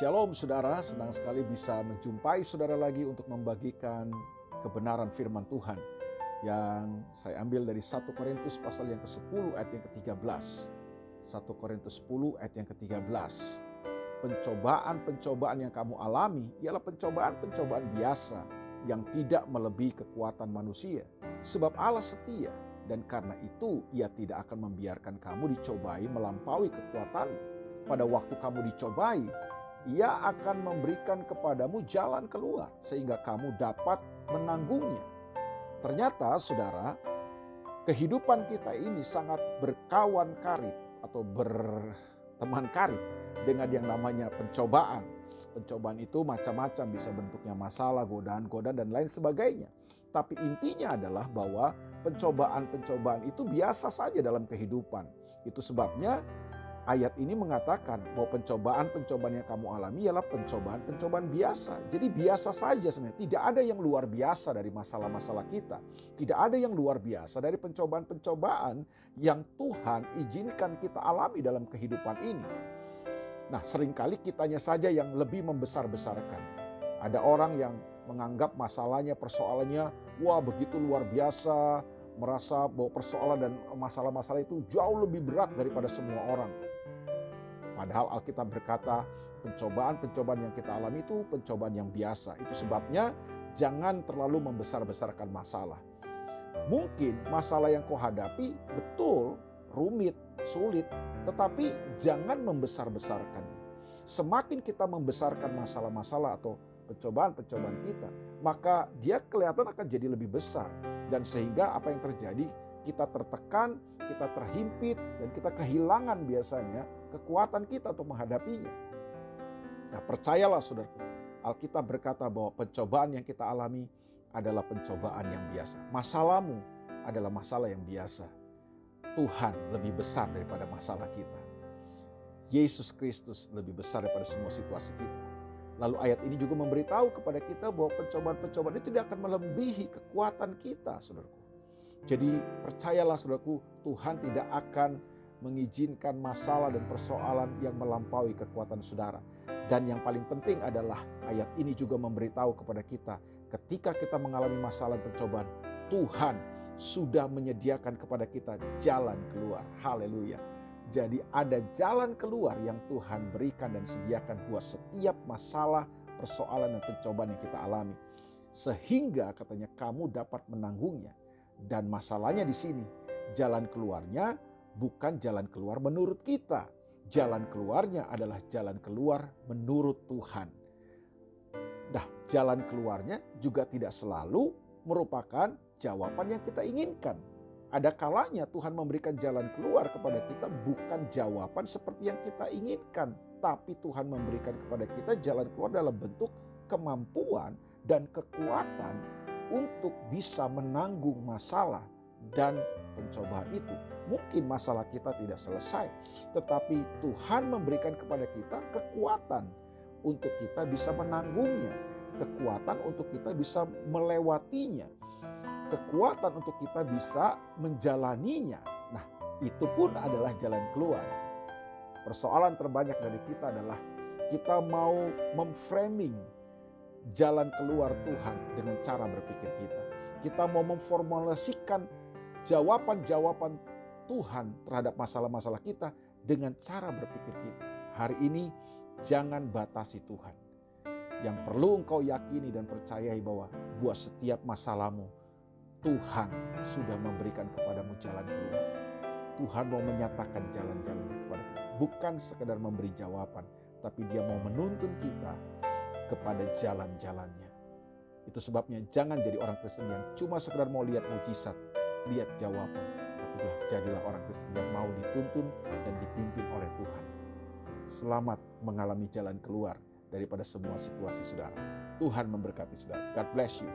Shalom saudara, senang sekali bisa menjumpai saudara lagi untuk membagikan kebenaran firman Tuhan yang saya ambil dari 1 Korintus pasal yang ke-10 ayat yang ke-13. 1 Korintus 10 ayat yang ke-13. Pencobaan-pencobaan yang kamu alami ialah pencobaan-pencobaan biasa yang tidak melebihi kekuatan manusia. Sebab Allah setia dan karena itu ia tidak akan membiarkan kamu dicobai melampaui kekuatanmu. Pada waktu kamu dicobai, ia akan memberikan kepadamu jalan keluar sehingga kamu dapat menanggungnya. Ternyata saudara, kehidupan kita ini sangat berkawan karib atau berteman karib dengan yang namanya pencobaan. Pencobaan itu macam-macam bisa bentuknya masalah, godaan-godaan dan lain sebagainya. Tapi intinya adalah bahwa pencobaan-pencobaan itu biasa saja dalam kehidupan. Itu sebabnya ayat ini mengatakan bahwa pencobaan-pencobaan yang kamu alami ialah pencobaan-pencobaan biasa. Jadi biasa saja sebenarnya. Tidak ada yang luar biasa dari masalah-masalah kita. Tidak ada yang luar biasa dari pencobaan-pencobaan yang Tuhan izinkan kita alami dalam kehidupan ini. Nah sering kali kitanya saja yang lebih membesar-besarkan. Ada orang yang menganggap masalahnya, persoalannya, wah begitu luar biasa, merasa bahwa persoalan dan masalah-masalah itu jauh lebih berat daripada semua orang. Padahal Alkitab berkata pencobaan-pencobaan yang kita alami itu pencobaan yang biasa. Itu sebabnya jangan terlalu membesar-besarkan masalah. Mungkin masalah yang kau hadapi betul rumit, sulit, tetapi jangan membesar-besarkan. Semakin kita membesarkan masalah-masalah atau pencobaan-pencobaan kita, maka dia kelihatan akan jadi lebih besar dan sehingga apa yang terjadi kita tertekan, kita terhimpit dan kita kehilangan biasanya kekuatan kita untuk menghadapinya. Nah, percayalah saudaraku, Alkitab berkata bahwa pencobaan yang kita alami adalah pencobaan yang biasa. Masalahmu adalah masalah yang biasa. Tuhan lebih besar daripada masalah kita. Yesus Kristus lebih besar daripada semua situasi kita. Lalu ayat ini juga memberitahu kepada kita bahwa pencobaan-pencobaan itu tidak akan melebihi kekuatan kita, saudaraku. Jadi percayalah saudaraku, Tuhan tidak akan mengizinkan masalah dan persoalan yang melampaui kekuatan saudara. Dan yang paling penting adalah ayat ini juga memberitahu kepada kita ketika kita mengalami masalah dan percobaan, Tuhan sudah menyediakan kepada kita jalan keluar. Haleluya. Jadi ada jalan keluar yang Tuhan berikan dan sediakan buat setiap masalah, persoalan dan pencobaan yang kita alami. Sehingga katanya kamu dapat menanggungnya. Dan masalahnya di sini, jalan keluarnya bukan jalan keluar menurut kita. Jalan keluarnya adalah jalan keluar menurut Tuhan. Nah, jalan keluarnya juga tidak selalu merupakan jawaban yang kita inginkan. Ada kalanya Tuhan memberikan jalan keluar kepada kita bukan jawaban seperti yang kita inginkan, tapi Tuhan memberikan kepada kita jalan keluar dalam bentuk kemampuan dan kekuatan untuk bisa menanggung masalah dan pencobaan itu. Mungkin masalah kita tidak selesai, tetapi Tuhan memberikan kepada kita kekuatan untuk kita bisa menanggungnya, kekuatan untuk kita bisa melewatinya, kekuatan untuk kita bisa menjalaninya. Nah, itu pun adalah jalan keluar. Persoalan terbanyak dari kita adalah kita mau memframing jalan keluar Tuhan dengan cara berpikir kita. Kita mau memformulasikan jawaban-jawaban Tuhan terhadap masalah-masalah kita dengan cara berpikir kita. Hari ini jangan batasi Tuhan. Yang perlu engkau yakini dan percayai bahwa buat setiap masalahmu Tuhan sudah memberikan kepadamu jalan keluar. Tuhan mau menyatakan jalan-jalan kepada kita. Bukan sekedar memberi jawaban, tapi dia mau menuntun kita kepada jalan-jalannya. Itu sebabnya jangan jadi orang Kristen yang cuma sekedar mau lihat mujizat, lihat jawaban. Tapi jadilah orang Kristen yang mau dituntun dan dipimpin oleh Tuhan. Selamat mengalami jalan keluar daripada semua situasi saudara. Tuhan memberkati saudara. God bless you.